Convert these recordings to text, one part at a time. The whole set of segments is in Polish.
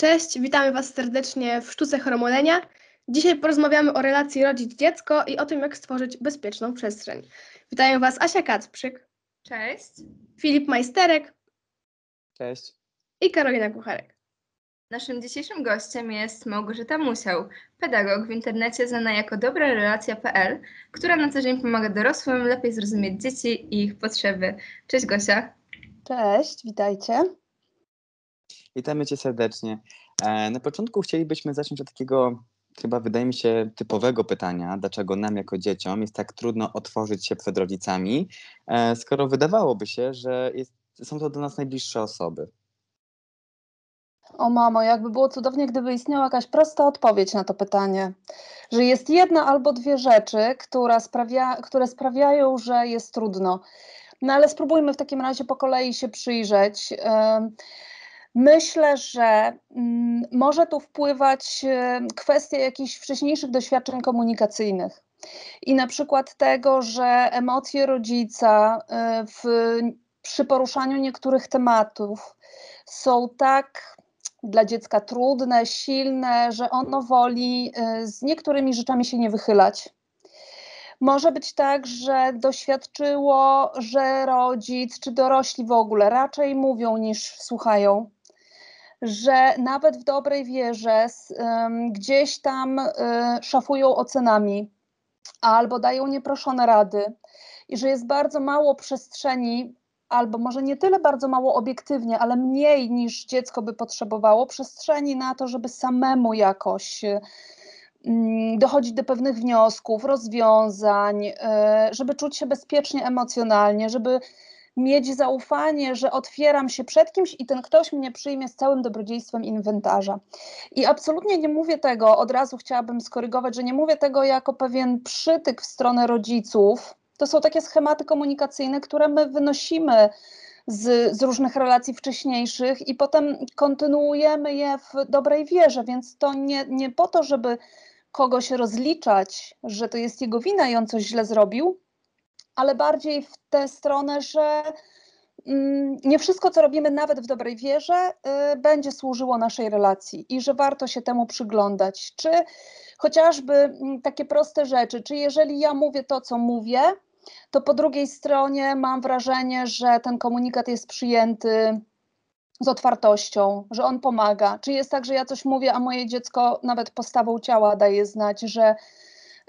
Cześć, witamy Was serdecznie w Sztuce Chromolenia. Dzisiaj porozmawiamy o relacji rodzic-dziecko i o tym, jak stworzyć bezpieczną przestrzeń. Witają Was Asia Kacprzyk, Cześć. Filip Majsterek Cześć. i Karolina Kucharek. Naszym dzisiejszym gościem jest Małgorzata Musiał, pedagog w internecie znana jako dobrarelacja.pl, która na co dzień pomaga dorosłym lepiej zrozumieć dzieci i ich potrzeby. Cześć Gosia. Cześć, witajcie. Witamy Cię serdecznie. E, Na początku chcielibyśmy zacząć od takiego, chyba wydaje mi się, typowego pytania, dlaczego nam jako dzieciom jest tak trudno otworzyć się przed rodzicami, e, skoro wydawałoby się, że jest, są to dla nas najbliższe osoby. O mamo, jakby było cudownie, gdyby istniała jakaś prosta odpowiedź na to pytanie. Że jest jedna albo dwie rzeczy, która sprawia, które sprawiają, że jest trudno. No ale spróbujmy w takim razie po kolei się przyjrzeć. Myślę, że mm, może tu wpływać em, kwestia jakichś wcześniejszych doświadczeń komunikacyjnych. I na przykład tego, że emocje rodzica y, w, przy poruszaniu niektórych tematów są tak dla dziecka trudne, silne, że ono woli y, z niektórymi rzeczami się nie wychylać. Może być tak, że doświadczyło, że rodzic czy dorośli w ogóle raczej mówią niż słuchają, że nawet w dobrej wierze gdzieś tam y, szafują ocenami albo dają nieproszone rady i że jest bardzo mało przestrzeni, albo może nie tyle bardzo mało obiektywnie, ale mniej niż dziecko by potrzebowało, przestrzeni na to, żeby samemu jakoś mm, dochodzić do pewnych wniosków, rozwiązań, y, żeby czuć się bezpiecznie emocjonalnie, żeby mieć zaufanie, że otwieram się przed kimś i ten ktoś mnie przyjmie z całym dobrodziejstwem inwentarza. I absolutnie nie mówię tego, od razu chciałabym skorygować, że nie mówię tego jako pewien przytyk w stronę rodziców. To są takie schematy komunikacyjne, które my wynosimy z, z różnych relacji wcześniejszych i potem kontynuujemy je w dobrej wierze, więc to nie, nie po to, żeby kogoś rozliczać, że to jest jego wina i on coś źle zrobił, ale bardziej w tę stronę, że mm, nie wszystko, co robimy nawet w dobrej wierze, y, będzie służyło naszej relacji i że warto się temu przyglądać. Czy chociażby mm, takie proste rzeczy, czy jeżeli ja mówię to, co mówię, to po drugiej stronie mam wrażenie, że ten komunikat jest przyjęty z otwartością, że on pomaga. Czy jest tak, że ja coś mówię, a moje dziecko nawet postawą ciała daje znać, że,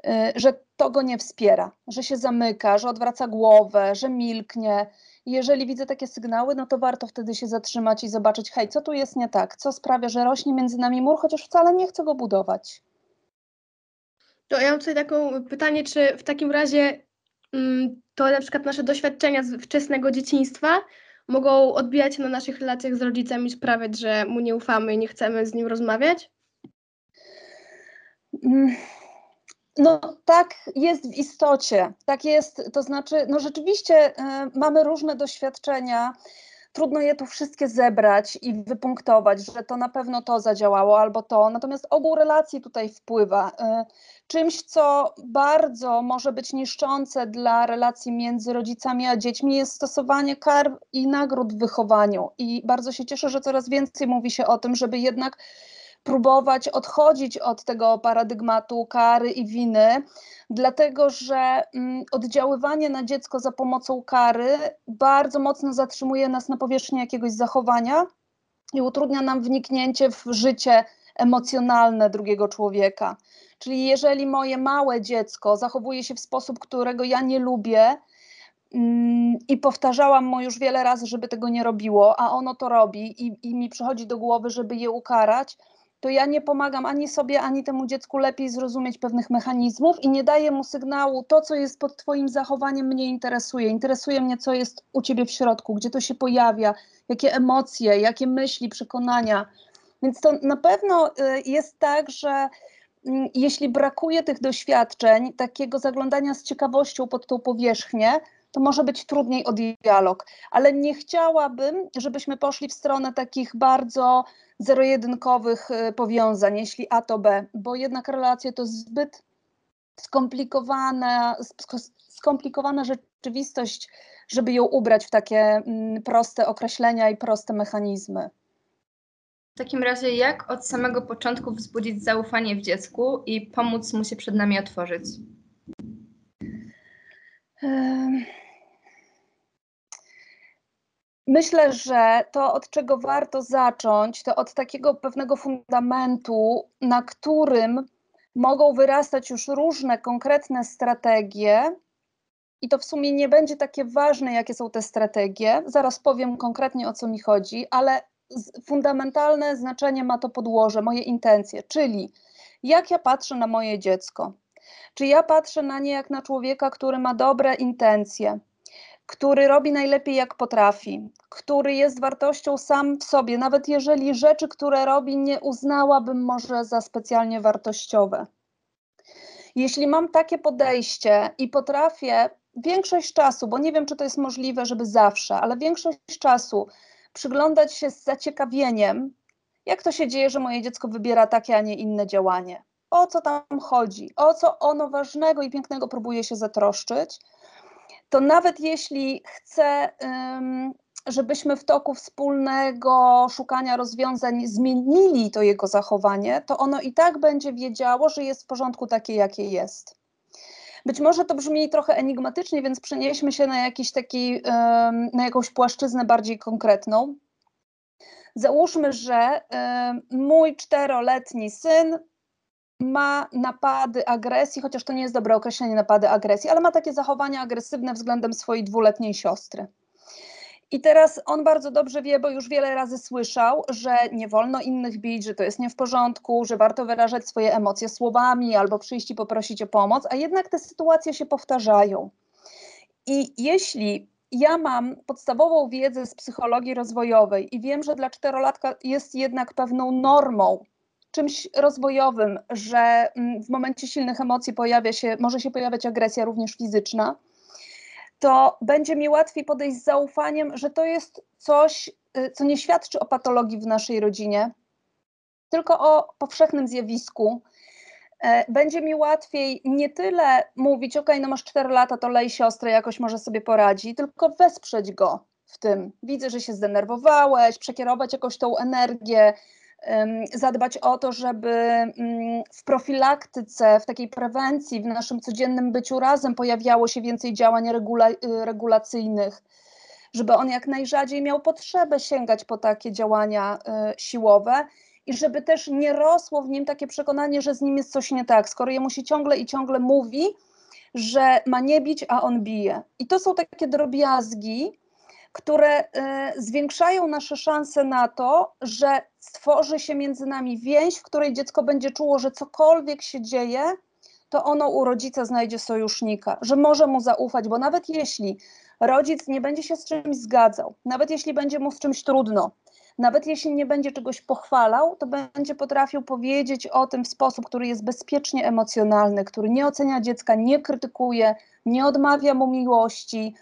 y, że to go nie wspiera, że się zamyka, że odwraca głowę, że milknie. Jeżeli widzę takie sygnały, no to warto wtedy się zatrzymać i zobaczyć, hej, co tu jest nie tak, co sprawia, że rośnie między nami mur, chociaż wcale nie chcę go budować. To ja mam tutaj takie pytanie, czy w takim razie mm, to na przykład nasze doświadczenia z wczesnego dzieciństwa mogą odbijać się na naszych relacjach z rodzicem i sprawiać, że mu nie ufamy i nie chcemy z nim rozmawiać? No tak jest w istocie, tak jest, to znaczy, no rzeczywiście y, mamy różne doświadczenia, trudno je tu wszystkie zebrać i wypunktować, że to na pewno to zadziałało albo to, natomiast ogół relacji tutaj wpływa. Y, czymś, co bardzo może być niszczące dla relacji między rodzicami a dziećmi jest stosowanie kar i nagród w wychowaniu. I bardzo się cieszę, że coraz więcej mówi się o tym, żeby jednak próbować odchodzić od tego paradygmatu kary i winy, dlatego że mm, oddziaływanie na dziecko za pomocą kary bardzo mocno zatrzymuje nas na powierzchni jakiegoś zachowania i utrudnia nam wniknięcie w życie emocjonalne drugiego człowieka. Czyli jeżeli moje małe dziecko zachowuje się w sposób, którego ja nie lubię, mm, i powtarzałam mu już wiele razy, żeby tego nie robiło, a ono to robi i, i mi przychodzi do głowy, żeby je ukarać, to ja nie pomagam ani sobie, ani temu dziecku lepiej zrozumieć pewnych mechanizmów i nie daję mu sygnału, to co jest pod Twoim zachowaniem mnie interesuje. Interesuje mnie, co jest u Ciebie w środku, gdzie to się pojawia, jakie emocje, jakie myśli, przekonania. Więc to na pewno y, jest tak, że mm, jeśli brakuje tych doświadczeń, takiego zaglądania z ciekawością pod tą powierzchnię, to może być trudniej o dialog. Ale nie chciałabym, żebyśmy poszli w stronę takich bardzo zero-jedynkowych y, powiązań, jeśli A to B, bo jednak relacje to zbyt skomplikowana, sk- skomplikowana rzeczywistość, żeby ją ubrać w takie mm, proste określenia i proste mechanizmy. W takim razie, jak od samego początku wzbudzić zaufanie w dziecku i pomóc mu się przed nami otworzyć? Myślę, że to, od czego warto zacząć, to od takiego pewnego fundamentu, na którym mogą wyrastać już różne konkretne strategie. I to w sumie nie będzie takie ważne, jakie są te strategie. Zaraz powiem konkretnie o co mi chodzi, ale fundamentalne znaczenie ma to podłoże, moje intencje, czyli jak ja patrzę na moje dziecko. Czy ja patrzę na nie jak na człowieka, który ma dobre intencje, który robi najlepiej jak potrafi, który jest wartością sam w sobie, nawet jeżeli rzeczy, które robi, nie uznałabym może za specjalnie wartościowe. Jeśli mam takie podejście i potrafię większość czasu, bo nie wiem, czy to jest możliwe, żeby zawsze, ale większość czasu przyglądać się z zaciekawieniem, jak to się dzieje, że moje dziecko wybiera takie, a nie inne działanie. O co tam chodzi? O co ono ważnego i pięknego próbuje się zatroszczyć? to nawet jeśli chcę, ym, żebyśmy w toku wspólnego szukania rozwiązań zmienili to jego zachowanie, to ono i tak będzie wiedziało, że jest w porządku takie, jakie jest. Być może to brzmi trochę enigmatycznie, więc przenieśmy się na, jakiś taki, na jakąś płaszczyznę bardziej konkretną. Załóżmy, że mój czteroletni syn ma napady agresji, chociaż to nie jest dobre określenie napady agresji, ale ma takie zachowania agresywne względem swojej dwuletniej siostry. I teraz on bardzo dobrze wie, bo już wiele razy słyszał, że nie wolno innych bić, że to jest nie w porządku, że warto wyrażać swoje emocje słowami albo przyjść i poprosić o pomoc, a jednak te sytuacje się powtarzają. I jeśli ja mam podstawową wiedzę z psychologii rozwojowej i wiem, że dla czterolatka jest jednak pewną normą czymś rozwojowym, że mm, w momencie silnych emocji pojawia się, może się pojawiać agresja również fizyczna, to będzie mi łatwiej podejść z zaufaniem, że to jest coś, y, co nie świadczy o patologii w naszej rodzinie, tylko o powszechnym zjawisku. E, Będzie mi łatwiej nie tyle mówić, ok, no masz 4 lata, to lej siostrę, jakoś może sobie poradzi, tylko wesprzeć go w tym. Widzę, że się zdenerwowałeś, przekierować jakoś tą energię, zadbać o to, żeby mm, w profilaktyce, w takiej prewencji, w naszym codziennym byciu razem pojawiało się więcej działań regula y, regulacyjnych, żeby on jak najrzadziej miał potrzebę sięgać po takie działania y, siłowe i żeby też nie rosło w nim takie przekonanie, że z nim jest coś nie tak, skoro jemu się ciągle i ciągle mówi, że ma nie bić, a on bije. I to są takie drobiazgi, które y, zwiększają nasze szanse na to, że stworzy się między nami więź, w której dziecko będzie czuło, że cokolwiek się dzieje, to ono u rodzica znajdzie sojusznika, że może mu zaufać, bo nawet jeśli rodzic nie będzie się z czymś zgadzał, nawet jeśli będzie mu z czymś trudno, nawet jeśli nie będzie czegoś pochwalał, to będzie potrafił powiedzieć o tym w sposób, który jest bezpiecznie emocjonalny, który nie ocenia dziecka, nie krytykuje, nie odmawia mu miłości,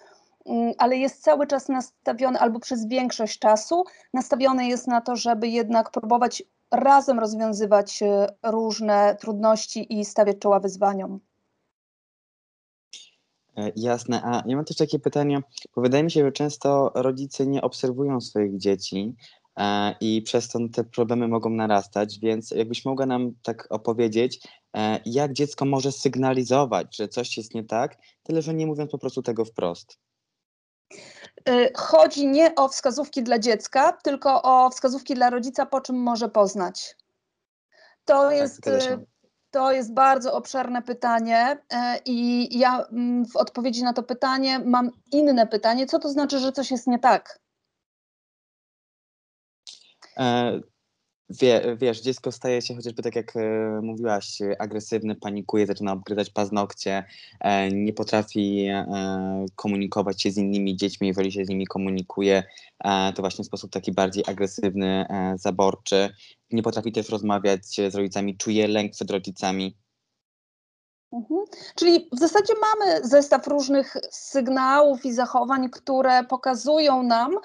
ale jest cały czas nastawiony, albo przez większość czasu, nastawiony jest na to, żeby jednak próbować razem rozwiązywać e, różne trudności i stawiać czoła wyzwaniom. E, Jasne. A ja mam też takie pytanie, bo wydaje mi się, że często rodzice nie obserwują swoich dzieci e, i przez to te problemy mogą narastać, więc jakbyś mogła nam tak opowiedzieć, jak dziecko może sygnalizować, że coś jest nie tak, tyle że nie mówiąc po prostu tego wprost. Y, Chodzi nie o wskazówki dla dziecka, tylko o wskazówki dla rodzica, po czym może poznać. To jest, zgadza się. y, to jest bardzo obszerne pytanie y, i ja mm, w odpowiedzi na to pytanie mam inne pytanie. Co to znaczy, że coś jest nie tak? Wie, wiesz, dziecko staje się chociażby tak jak e, mówiłaś, e, agresywny, panikuje, zaczyna obgryzać paznokcie, e, nie potrafi e, komunikować się z innymi dziećmi, jeżeli się z nimi komunikuje, e, to właśnie w sposób taki bardziej agresywny, e, zaborczy. Nie potrafi też rozmawiać z rodzicami, czuje lęk przed rodzicami. Mhm. Czyli w zasadzie mamy zestaw różnych sygnałów i zachowań, które pokazują nam,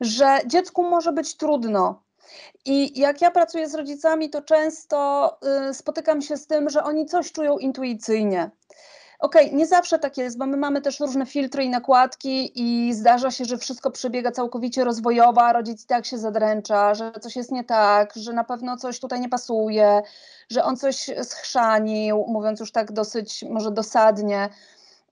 że dziecku może być trudno. I jak ja pracuję z rodzicami, to często y, spotykam się z tym, że oni coś czują intuicyjnie. Okej, nie zawsze tak jest, bo my mamy też różne filtry i nakładki i zdarza się, że wszystko przebiega całkowicie rozwojowo, a rodzic i tak się zadręcza, że coś jest nie tak, że na pewno coś tutaj nie pasuje, że on coś schrzanił, mówiąc już tak dosyć może dosadnie.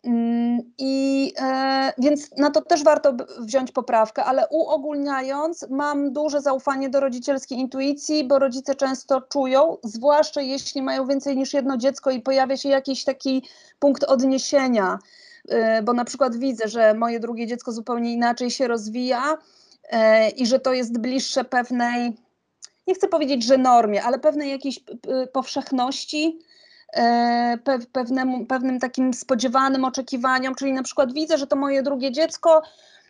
Mm, I e, więc na to też warto wziąć poprawkę, ale uogólniając, mam duże zaufanie do rodzicielskiej intuicji, bo rodzice często czują, zwłaszcza jeśli mają więcej niż jedno dziecko i pojawia się jakiś taki punkt odniesienia, e, bo na przykład widzę, że moje drugie dziecko zupełnie inaczej się rozwija e, i że to jest bliższe pewnej, nie chcę powiedzieć, że normie, ale pewnej jakiejś powszechności pewnemu, pewnym takim spodziewanym oczekiwaniom, czyli na przykład widzę, że to moje drugie dziecko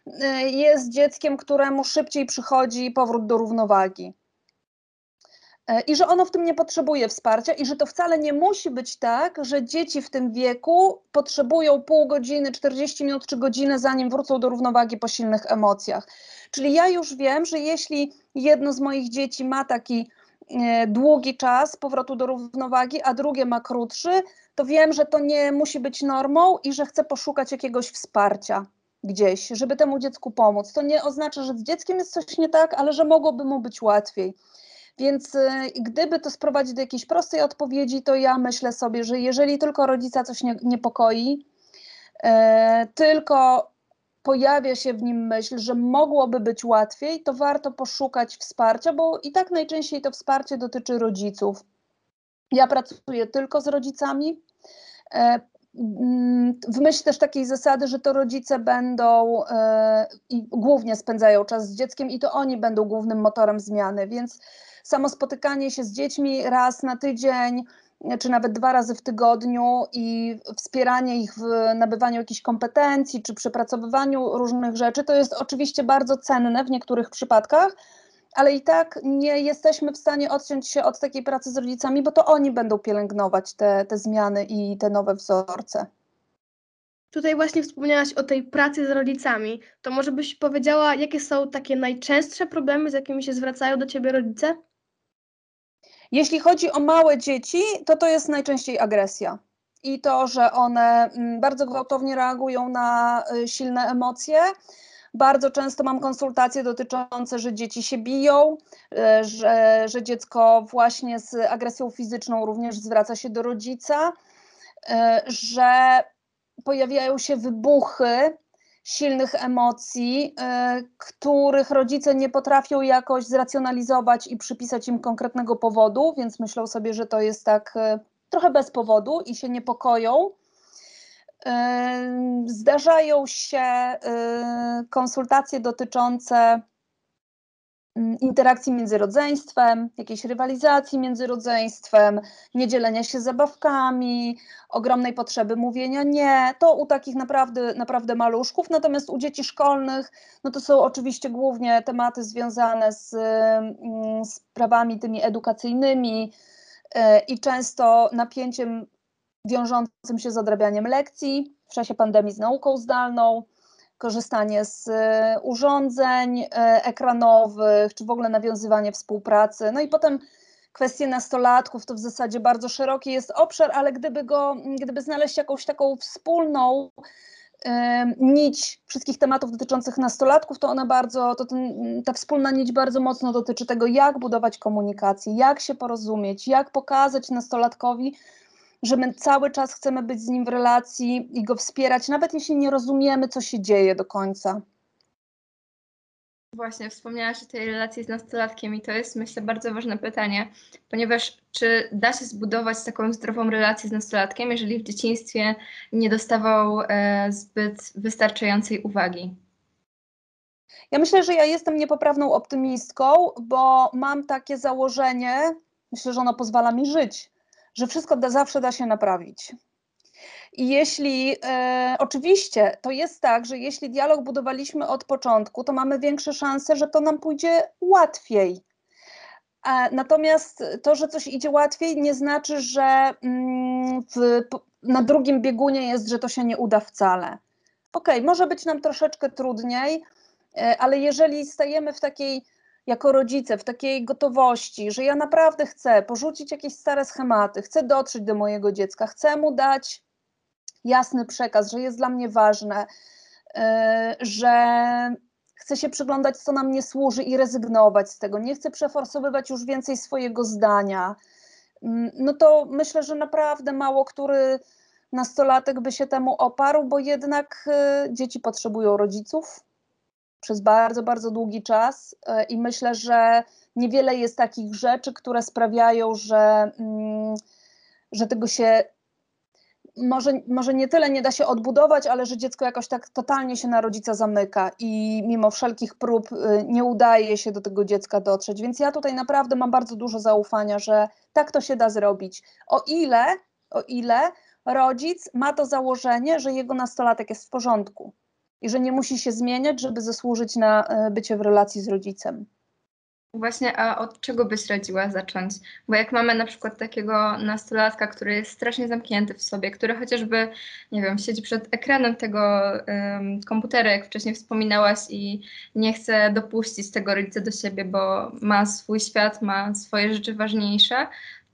e, jest dzieckiem, któremu szybciej przychodzi powrót do równowagi. E, I że ono w tym nie potrzebuje wsparcia, i że to wcale nie musi być tak, że dzieci w tym wieku potrzebują pół godziny, 40 minut czy godzinę, zanim wrócą do równowagi po silnych emocjach. Czyli ja już wiem, że jeśli jedno z moich dzieci ma taki e, długi czas powrotu do równowagi, a drugie ma krótszy, to wiem, że to nie musi być normą i że chcę poszukać jakiegoś wsparcia gdzieś, żeby temu dziecku pomóc. To nie oznacza, że z dzieckiem jest coś nie tak, ale że mogłoby mu być łatwiej. Więc y, gdyby to sprowadzić do jakiejś prostej odpowiedzi, to ja myślę sobie, że jeżeli tylko rodzica coś nie, niepokoi, e, tylko pojawia się w nim myśl, że mogłoby być łatwiej, to warto poszukać wsparcia, bo i tak najczęściej to wsparcie dotyczy rodziców. Ja pracuję tylko z rodzicami. e, mm, W myśl też takiej zasady, że to rodzice będą e, i głównie spędzają czas z dzieckiem i to oni będą głównym motorem zmiany, więc samo spotykanie się z dziećmi raz na tydzień, czy nawet dwa razy w tygodniu i wspieranie ich w nabywaniu jakichś kompetencji, czy przepracowywaniu różnych rzeczy, to jest oczywiście bardzo cenne w niektórych przypadkach, ale i tak nie jesteśmy w stanie odciąć się od takiej pracy z rodzicami, bo to oni będą pielęgnować te, te zmiany i te nowe wzorce. Tutaj właśnie wspomniałaś o tej pracy z rodzicami. To może byś powiedziała, jakie są takie najczęstsze problemy, z jakimi się zwracają do ciebie rodzice? Jeśli chodzi o małe dzieci, to to jest najczęściej agresja. I to, że one mm, bardzo gwałtownie reagują na y, silne emocje. Bardzo często mam konsultacje dotyczące, że dzieci się biją, y, że, że dziecko właśnie z agresją fizyczną również zwraca się do rodzica, y, że pojawiają się wybuchy silnych emocji, y, których rodzice nie potrafią jakoś zracjonalizować i przypisać im konkretnego powodu, więc myślą sobie, że to jest tak y, trochę bez powodu i się niepokoją. Y, Zdarzają się konsultacje dotyczące interakcji między rodzeństwem, jakiejś rywalizacji między rodzeństwem, niedzielenia się zabawkami, ogromnej potrzeby mówienia nie. To u takich naprawdę, naprawdę maluszków, natomiast u dzieci szkolnych, no to są oczywiście głównie tematy związane z mm, sprawami tymi edukacyjnymi e, i często napięciem wiążącym się z odrabianiem lekcji w czasie pandemii z nauką zdalną, korzystanie z e, urządzeń e, ekranowych, czy w ogóle nawiązywanie współpracy. No i potem kwestie nastolatków to w zasadzie bardzo szeroki jest obszar, ale gdyby go, gdyby znaleźć jakąś taką wspólną em, nić wszystkich tematów dotyczących nastolatków, to ona bardzo, to ten, ta wspólna nić bardzo mocno dotyczy tego, jak budować komunikację, jak się porozumieć, jak pokazać nastolatkowi, że my cały czas chcemy być z nim w relacji i go wspierać, nawet jeśli nie rozumiemy, co się dzieje do końca. Właśnie, wspomniałaś o tej relacji z nastolatkiem i to jest, myślę, bardzo ważne pytanie, ponieważ czy da się zbudować taką zdrową relację z nastolatkiem, jeżeli w dzieciństwie nie dostawał e, zbyt wystarczającej uwagi? Ja myślę, że ja jestem niepoprawną optymistką, bo mam takie założenie, myślę, że ono pozwala mi żyć, że wszystko da, zawsze da się naprawić. I jeśli, e, oczywiście, to jest tak, że jeśli dialog budowaliśmy od początku, to mamy większe szanse, że to nam pójdzie łatwiej. E, natomiast to, że coś idzie łatwiej, nie znaczy, że mm, w, na drugim biegunie jest, że to się nie uda wcale. Okej, może być nam troszeczkę trudniej, e, ale jeżeli stajemy w takiej, jako rodzice, w takiej gotowości, że ja naprawdę chcę porzucić jakieś stare schematy, chcę dotrzeć do mojego dziecka, chcę mu dać jasny przekaz, że jest dla mnie ważne, e, że chcę się przyglądać, co nam nie służy i rezygnować z tego, nie chcę przeforsowywać już więcej swojego zdania, mm, no to myślę, że naprawdę mało który nastolatek by się temu oparł, bo jednak e, dzieci potrzebują rodziców przez bardzo, bardzo długi czas e, i myślę, że niewiele jest takich rzeczy, które sprawiają, że, mm, że tego się może, może nie tyle nie da się odbudować, ale że dziecko jakoś tak totalnie się na rodzica zamyka i mimo wszelkich prób y, nie udaje się do tego dziecka dotrzeć. Więc ja tutaj naprawdę mam bardzo dużo zaufania, że tak to się da zrobić. O ile, o ile rodzic ma to założenie, że jego nastolatek jest w porządku i że nie musi się zmieniać, żeby zasłużyć na y, bycie w relacji z rodzicem. Właśnie, a od czego byś radziła zacząć? Bo jak mamy na przykład takiego nastolatka, który jest strasznie zamknięty w sobie, który chociażby, nie wiem, siedzi przed ekranem tego um, komputera, jak wcześniej wspominałaś, i nie chce dopuścić tego rodzica do siebie, bo ma swój świat, ma swoje rzeczy ważniejsze,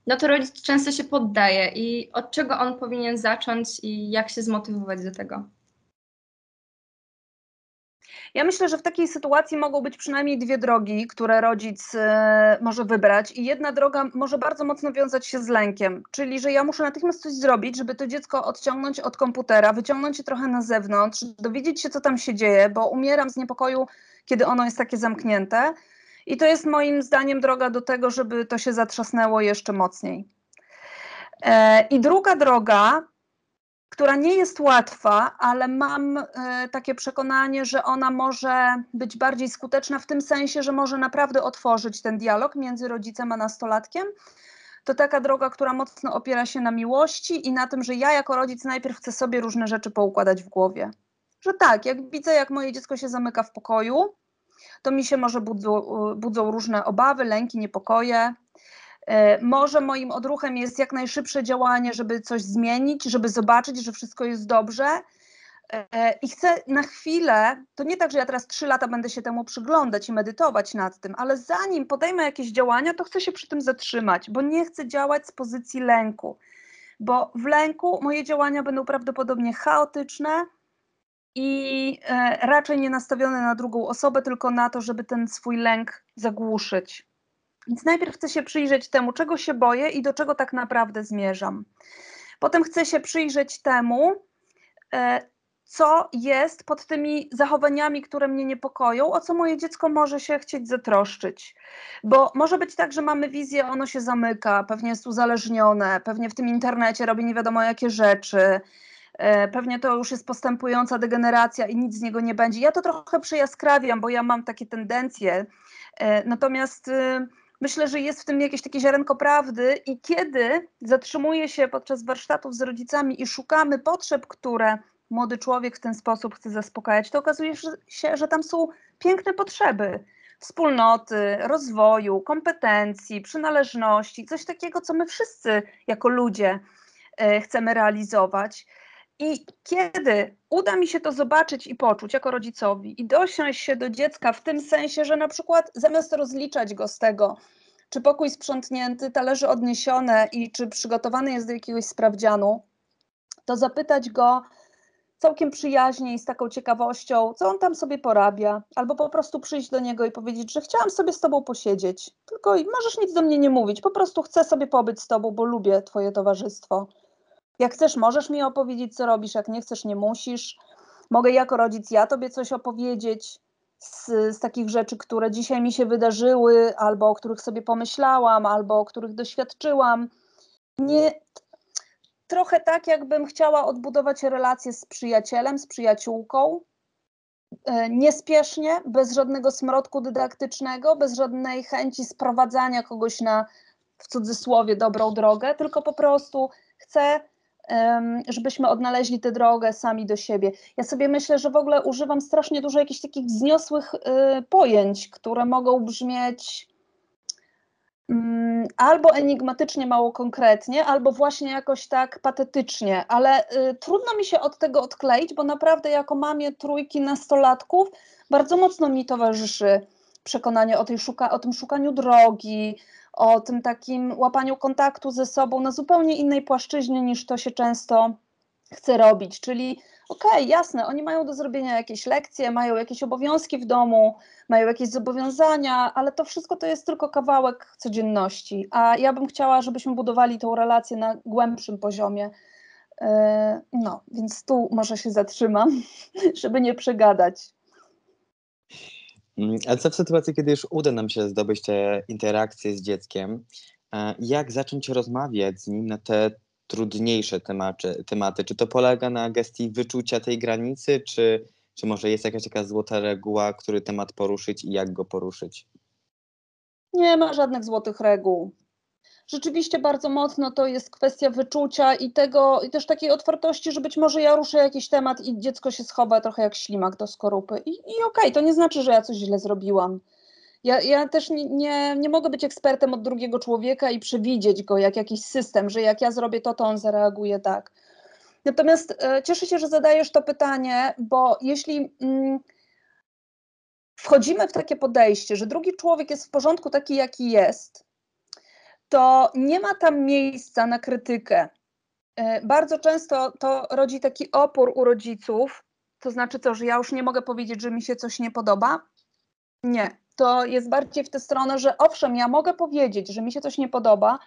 no to rodzic często się poddaje. I od czego on powinien zacząć i jak się zmotywować do tego? Ja myślę, że w takiej sytuacji mogą być przynajmniej dwie drogi, które rodzic e, może wybrać. I jedna droga może bardzo mocno wiązać się z lękiem, czyli że ja muszę natychmiast coś zrobić, żeby to dziecko odciągnąć od komputera, wyciągnąć je trochę na zewnątrz, dowiedzieć się, co tam się dzieje, bo umieram z niepokoju, kiedy ono jest takie zamknięte. I to jest moim zdaniem droga do tego, żeby to się zatrzasnęło jeszcze mocniej. E, I druga droga która nie jest łatwa, ale mam e, takie przekonanie, że ona może być bardziej skuteczna w tym sensie, że może naprawdę otworzyć ten dialog między rodzicem a nastolatkiem. To taka droga, która mocno opiera się na miłości i na tym, że ja jako rodzic najpierw chcę sobie różne rzeczy poukładać w głowie. Że tak, jak widzę, jak moje dziecko się zamyka w pokoju, to mi się może budzą, budzą różne obawy, lęki, niepokoje. E, może moim odruchem jest jak najszybsze działanie, żeby coś zmienić, żeby zobaczyć, że wszystko jest dobrze. E, I chcę na chwilę, to nie tak, że ja teraz trzy lata będę się temu przyglądać i medytować nad tym, ale zanim podejmę jakieś działania, to chcę się przy tym zatrzymać, bo nie chcę działać z pozycji lęku, bo w lęku moje działania będą prawdopodobnie chaotyczne i e, raczej nie nastawione na drugą osobę, tylko na to, żeby ten swój lęk zagłuszyć. Więc najpierw chcę się przyjrzeć temu, czego się boję i do czego tak naprawdę zmierzam. Potem chcę się przyjrzeć temu, e, co jest pod tymi zachowaniami, które mnie niepokoją, o co moje dziecko może się chcieć zatroszczyć. Bo może być tak, że mamy wizję, ono się zamyka, pewnie jest uzależnione, pewnie w tym internecie robi nie wiadomo jakie rzeczy. E, pewnie to już jest postępująca degeneracja i nic z niego nie będzie. Ja to trochę przejaskrawiam, bo ja mam takie tendencje. E, natomiast y, myślę, że jest w tym jakieś takie ziarenko prawdy i kiedy zatrzymuje się podczas warsztatów z rodzicami i szukamy potrzeb, które młody człowiek w ten sposób chce zaspokajać, to okazuje się, że tam są piękne potrzeby wspólnoty, rozwoju, kompetencji, przynależności, coś takiego, co my wszyscy jako ludzie e, chcemy realizować. I kiedy uda mi się to zobaczyć i poczuć jako rodzicowi i dosiąść się do dziecka w tym sensie, że na przykład zamiast rozliczać go z tego, czy pokój sprzątnięty, talerze odniesione i czy przygotowany jest do jakiegoś sprawdzianu, to zapytać go całkiem przyjaźnie i z taką ciekawością, co on tam sobie porabia, albo po prostu przyjść do niego i powiedzieć, że chciałam sobie z tobą posiedzieć, tylko możesz nic do mnie nie mówić, po prostu chcę sobie pobyć z tobą, bo lubię twoje towarzystwo. Jak chcesz, możesz mi opowiedzieć, co robisz, jak nie chcesz, nie musisz. Mogę jako rodzic ja tobie coś opowiedzieć z, z takich rzeczy, które dzisiaj mi się wydarzyły, albo o których sobie pomyślałam, albo o których doświadczyłam. Nie, trochę tak, jakbym chciała odbudować relację z przyjacielem, z przyjaciółką. E, niespiesznie, bez żadnego smrodku dydaktycznego, bez żadnej chęci sprowadzania kogoś na w cudzysłowie dobrą drogę, tylko po prostu chcę żebyśmy odnaleźli tę drogę sami do siebie. Ja sobie myślę, że w ogóle używam strasznie dużo jakichś takich wzniosłych y, pojęć, które mogą brzmieć mm, albo enigmatycznie, mało konkretnie, albo właśnie jakoś tak patetycznie, ale y, trudno mi się od tego odkleić, bo naprawdę jako mamie trójki nastolatków bardzo mocno mi towarzyszy przekonanie o, tej szuka, o tym szukaniu drogi, o tym takim łapaniu kontaktu ze sobą na zupełnie innej płaszczyźnie niż to się często chce robić, czyli okej, jasne, oni mają do zrobienia jakieś lekcje, mają jakieś obowiązki w domu, mają jakieś zobowiązania, ale to wszystko to jest tylko kawałek codzienności, a ja bym chciała, żebyśmy budowali tą relację na głębszym poziomie. E, No, więc tu może się zatrzymam, żeby nie przegadać. Mm, A co w sytuacji, kiedy już uda nam się zdobyć te interakcje z dzieckiem? e, Jak zacząć rozmawiać z nim na te trudniejsze tematy? tematy? Czy to polega na gestii wyczucia tej granicy, czy, czy może jest jakaś taka złota reguła, który temat poruszyć i jak go poruszyć? Nie ma żadnych złotych reguł. Rzeczywiście bardzo mocno to jest kwestia wyczucia i tego, i też takiej otwartości, że być może ja ruszę jakiś temat i dziecko się schowa trochę jak ślimak do skorupy. I, i okej, to nie znaczy, że ja coś źle zrobiłam. Ja, ja też nie, nie, nie mogę być ekspertem od drugiego człowieka i przewidzieć go jak jakiś system, że jak ja zrobię to, to on zareaguje tak. Natomiast e, cieszę się, że zadajesz to pytanie, bo jeśli mm, wchodzimy w takie podejście, że drugi człowiek jest w porządku taki, jaki jest, to nie ma tam miejsca na krytykę. E, Bardzo często to rodzi taki opór u rodziców, to znaczy to, że ja już nie mogę powiedzieć, że mi się coś nie podoba. Nie, to jest bardziej w tę stronę, że owszem, ja mogę powiedzieć, że mi się coś nie podoba,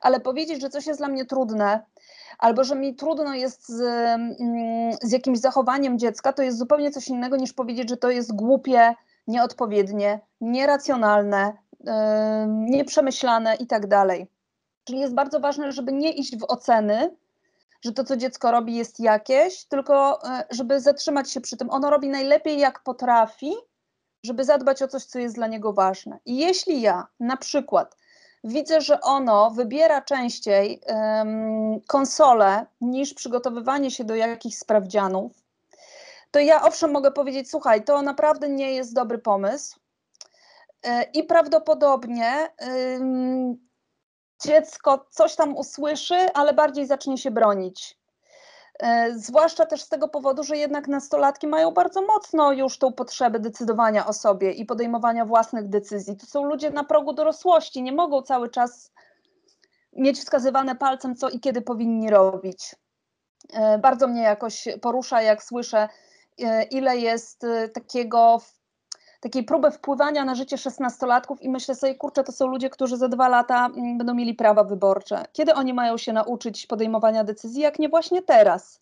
ale powiedzieć, że coś jest dla mnie trudne, albo że mi trudno jest z, mm, z jakimś zachowaniem dziecka, to jest zupełnie coś innego niż powiedzieć, że to jest głupie, nieodpowiednie, nieracjonalne, nieprzemyślane i tak dalej. Czyli jest bardzo ważne, żeby nie iść w oceny, że to, co dziecko robi, jest jakieś, tylko yy, żeby zatrzymać się przy tym. Ono robi najlepiej, jak potrafi, żeby zadbać o coś, co jest dla niego ważne. I jeśli ja na przykład widzę, że ono wybiera częściej um, konsolę niż przygotowywanie się do jakichś sprawdzianów, to ja owszem mogę powiedzieć, słuchaj, to naprawdę nie jest dobry pomysł e, i prawdopodobnie dziecko coś tam usłyszy, ale bardziej zacznie się bronić. E, Zwłaszcza też z tego powodu, że jednak nastolatki mają bardzo mocno już tą potrzebę decydowania o sobie i podejmowania własnych decyzji. To są ludzie na progu dorosłości, nie mogą cały czas mieć wskazywane palcem, co i kiedy powinni robić. E, Bardzo mnie jakoś porusza, jak słyszę, e, ile jest e, takiego, takiej próby wpływania na życie szesnastolatków i myślę sobie, kurczę, to są ludzie, którzy za dwa lata mm, będą mieli prawa wyborcze. Kiedy oni mają się nauczyć podejmowania decyzji, jak nie właśnie teraz?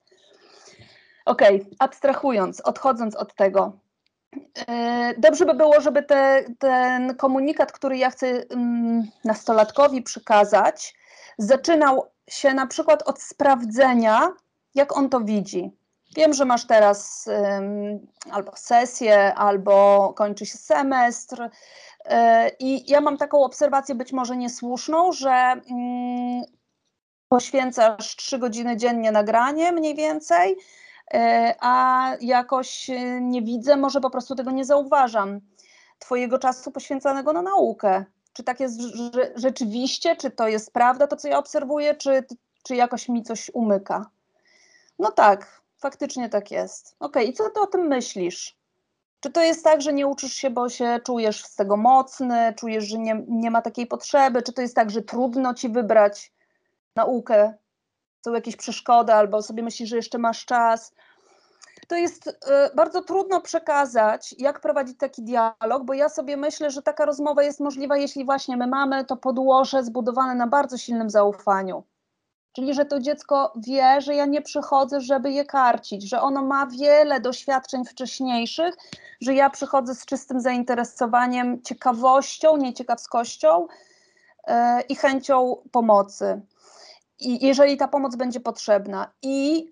Okej, abstrahując, odchodząc od tego, e, dobrze by było, żeby te, ten komunikat, który ja chcę mm, nastolatkowi przekazać, zaczynał się na przykład od sprawdzenia, jak on to widzi. Wiem, że masz teraz ym, albo sesję, albo kończy się semestr. y, I ja mam taką obserwację, być może niesłuszną, że mm, poświęcasz trzy godziny dziennie nagranie mniej więcej, y, a jakoś y, nie widzę, może po prostu tego nie zauważam, Twojego czasu poświęcanego na naukę. Czy tak jest rze- rzeczywiście, czy to jest prawda, to co ja obserwuję, czy, czy jakoś mi coś umyka? No tak, faktycznie tak jest. Okej, i co ty o tym myślisz? Czy to jest tak, że nie uczysz się, bo się czujesz z tego mocny, czujesz, że nie, nie ma takiej potrzeby? Czy to jest tak, że trudno ci wybrać naukę? Są jakieś przeszkody, albo sobie myślisz, że jeszcze masz czas? To jest y, bardzo trudno przekazać, jak prowadzić taki dialog, bo ja sobie myślę, że taka rozmowa jest możliwa, jeśli właśnie my mamy to podłoże zbudowane na bardzo silnym zaufaniu. Czyli, że to dziecko wie, że ja nie przychodzę, żeby je karcić, że ono ma wiele doświadczeń wcześniejszych, że ja przychodzę z czystym zainteresowaniem, ciekawością, nieciekawskością yy, i chęcią pomocy. I jeżeli ta pomoc będzie potrzebna. I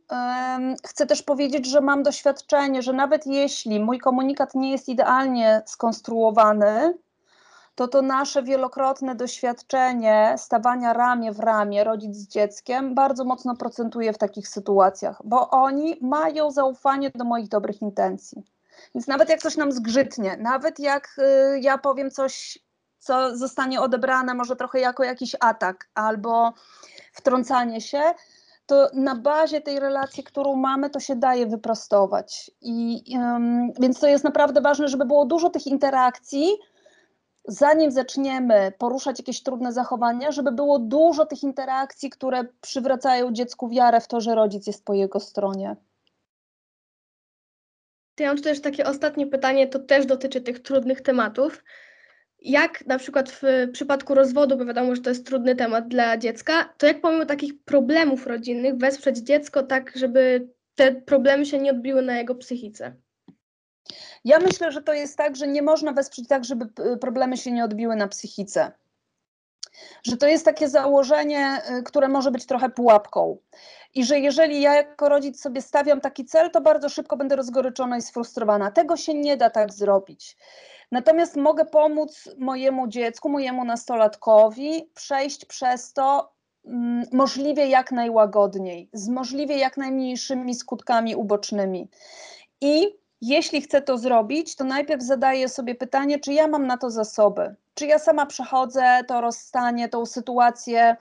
chcę też powiedzieć, że mam doświadczenie, że nawet jeśli mój komunikat nie jest idealnie skonstruowany, to to nasze wielokrotne doświadczenie stawania ramię w ramię rodzic z dzieckiem bardzo mocno procentuje w takich sytuacjach, bo oni mają zaufanie do moich dobrych intencji. Więc nawet jak coś nam zgrzytnie, nawet jak y, ja powiem coś, co zostanie odebrane może trochę jako jakiś atak albo wtrącanie się, to na bazie tej relacji, którą mamy, to się daje wyprostować. I, więc to jest naprawdę ważne, żeby było dużo tych interakcji, zanim zaczniemy poruszać jakieś trudne zachowania, żeby było dużo tych interakcji, które przywracają dziecku wiarę w to, że rodzic jest po jego stronie. Ja mam tu też takie ostatnie pytanie, to też dotyczy tych trudnych tematów. Jak na przykład w przypadku rozwodu, bo wiadomo, że to jest trudny temat dla dziecka, to jak pomimo takich problemów rodzinnych wesprzeć dziecko tak, żeby te problemy się nie odbiły na jego psychice? Ja myślę, że to jest tak, że nie można wesprzeć tak, żeby p- problemy się nie odbiły na psychice. Że to jest takie założenie, y, które może być trochę pułapką. I że jeżeli ja jako rodzic sobie stawiam taki cel, to bardzo szybko będę rozgoryczona i sfrustrowana. Tego się nie da tak zrobić. Natomiast mogę pomóc mojemu dziecku, mojemu nastolatkowi przejść przez to mm, możliwie jak najłagodniej, z możliwie jak najmniejszymi skutkami ubocznymi. I jeśli chcę to zrobić, to najpierw zadaję sobie pytanie, czy ja mam na to zasoby, czy ja sama przechodzę to rozstanie, tą sytuację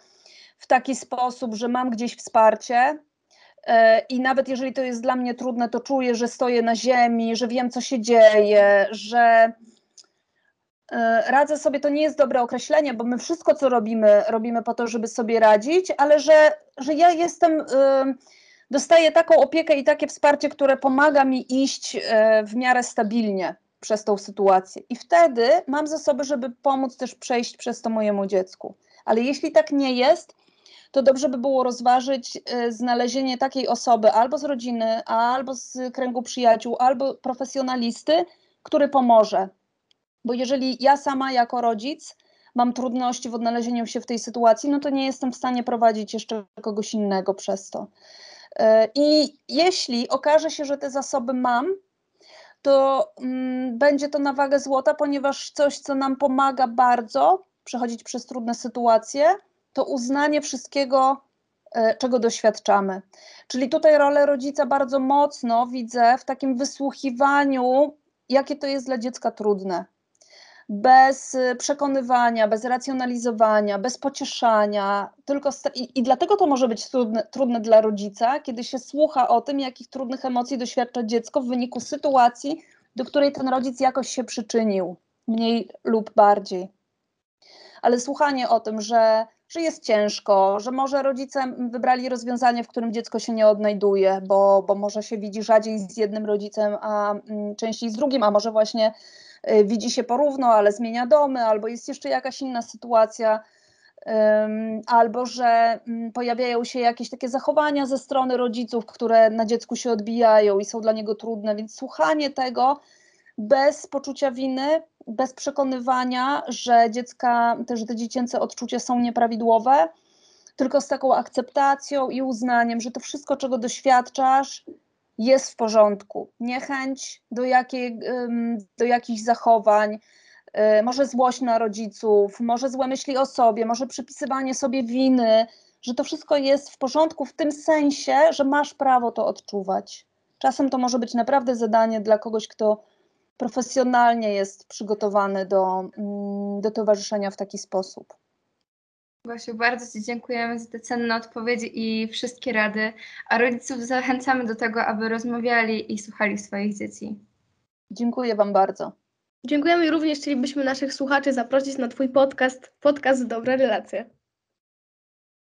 w taki sposób, że mam gdzieś wsparcie. e, I nawet jeżeli to jest dla mnie trudne, to czuję, że stoję na ziemi, że wiem, co się dzieje, że e, radzę sobie. To nie jest dobre określenie, bo my wszystko, co robimy, robimy po to, żeby sobie radzić, ale że, że ja jestem. Dostaję taką opiekę i takie wsparcie, które pomaga mi iść e, w miarę stabilnie przez tą sytuację. I wtedy mam zasoby, żeby pomóc też przejść przez to mojemu dziecku. Ale jeśli tak nie jest, to dobrze by było rozważyć e, znalezienie takiej osoby albo z rodziny, albo z kręgu przyjaciół, albo profesjonalisty, który pomoże. Bo jeżeli ja sama jako rodzic mam trudności w odnalezieniu się w tej sytuacji, no to nie jestem w stanie prowadzić jeszcze kogoś innego przez to. I jeśli okaże się, że te zasoby mam, to mm, będzie to na wagę złota, ponieważ coś, co nam pomaga bardzo przechodzić przez trudne sytuacje, to uznanie wszystkiego, e, czego doświadczamy. Czyli tutaj rolę rodzica bardzo mocno widzę w takim wysłuchiwaniu, jakie to jest dla dziecka trudne. Bez y, przekonywania, bez racjonalizowania, bez pocieszania, tylko i, i dlatego to może być trudne, trudne dla rodzica, kiedy się słucha o tym, jakich trudnych emocji doświadcza dziecko w wyniku sytuacji, do której ten rodzic jakoś się przyczynił, mniej lub bardziej. Ale słuchanie o tym, że, że jest ciężko, że może rodzice wybrali rozwiązanie, w którym dziecko się nie odnajduje, bo, bo może się widzi rzadziej z jednym rodzicem, a mm, częściej z drugim, a może właśnie widzi się porówno, ale zmienia domy, albo jest jeszcze jakaś inna sytuacja, albo że mm, pojawiają się jakieś takie zachowania ze strony rodziców, które na dziecku się odbijają i są dla niego trudne, więc słuchanie tego bez poczucia winy, bez przekonywania, że dziecka, też te dziecięce odczucia są nieprawidłowe, tylko z taką akceptacją i uznaniem, że to wszystko, czego doświadczasz, jest w porządku. Niechęć do, jakiej, do jakichś zachowań, y, może złość na rodziców, może złe myśli o sobie, może przypisywanie sobie winy, że to wszystko jest w porządku w tym sensie, że masz prawo to odczuwać. Czasem to może być naprawdę zadanie dla kogoś, kto profesjonalnie jest przygotowany do, mm, do towarzyszenia w taki sposób. Basiu, bardzo Ci dziękujemy za te cenne odpowiedzi i wszystkie rady, a rodziców zachęcamy do tego, aby rozmawiali i słuchali swoich dzieci. Dziękuję Wam bardzo. Dziękujemy i również chcielibyśmy naszych słuchaczy zaprosić na Twój podcast, podcast Dobre Relacje.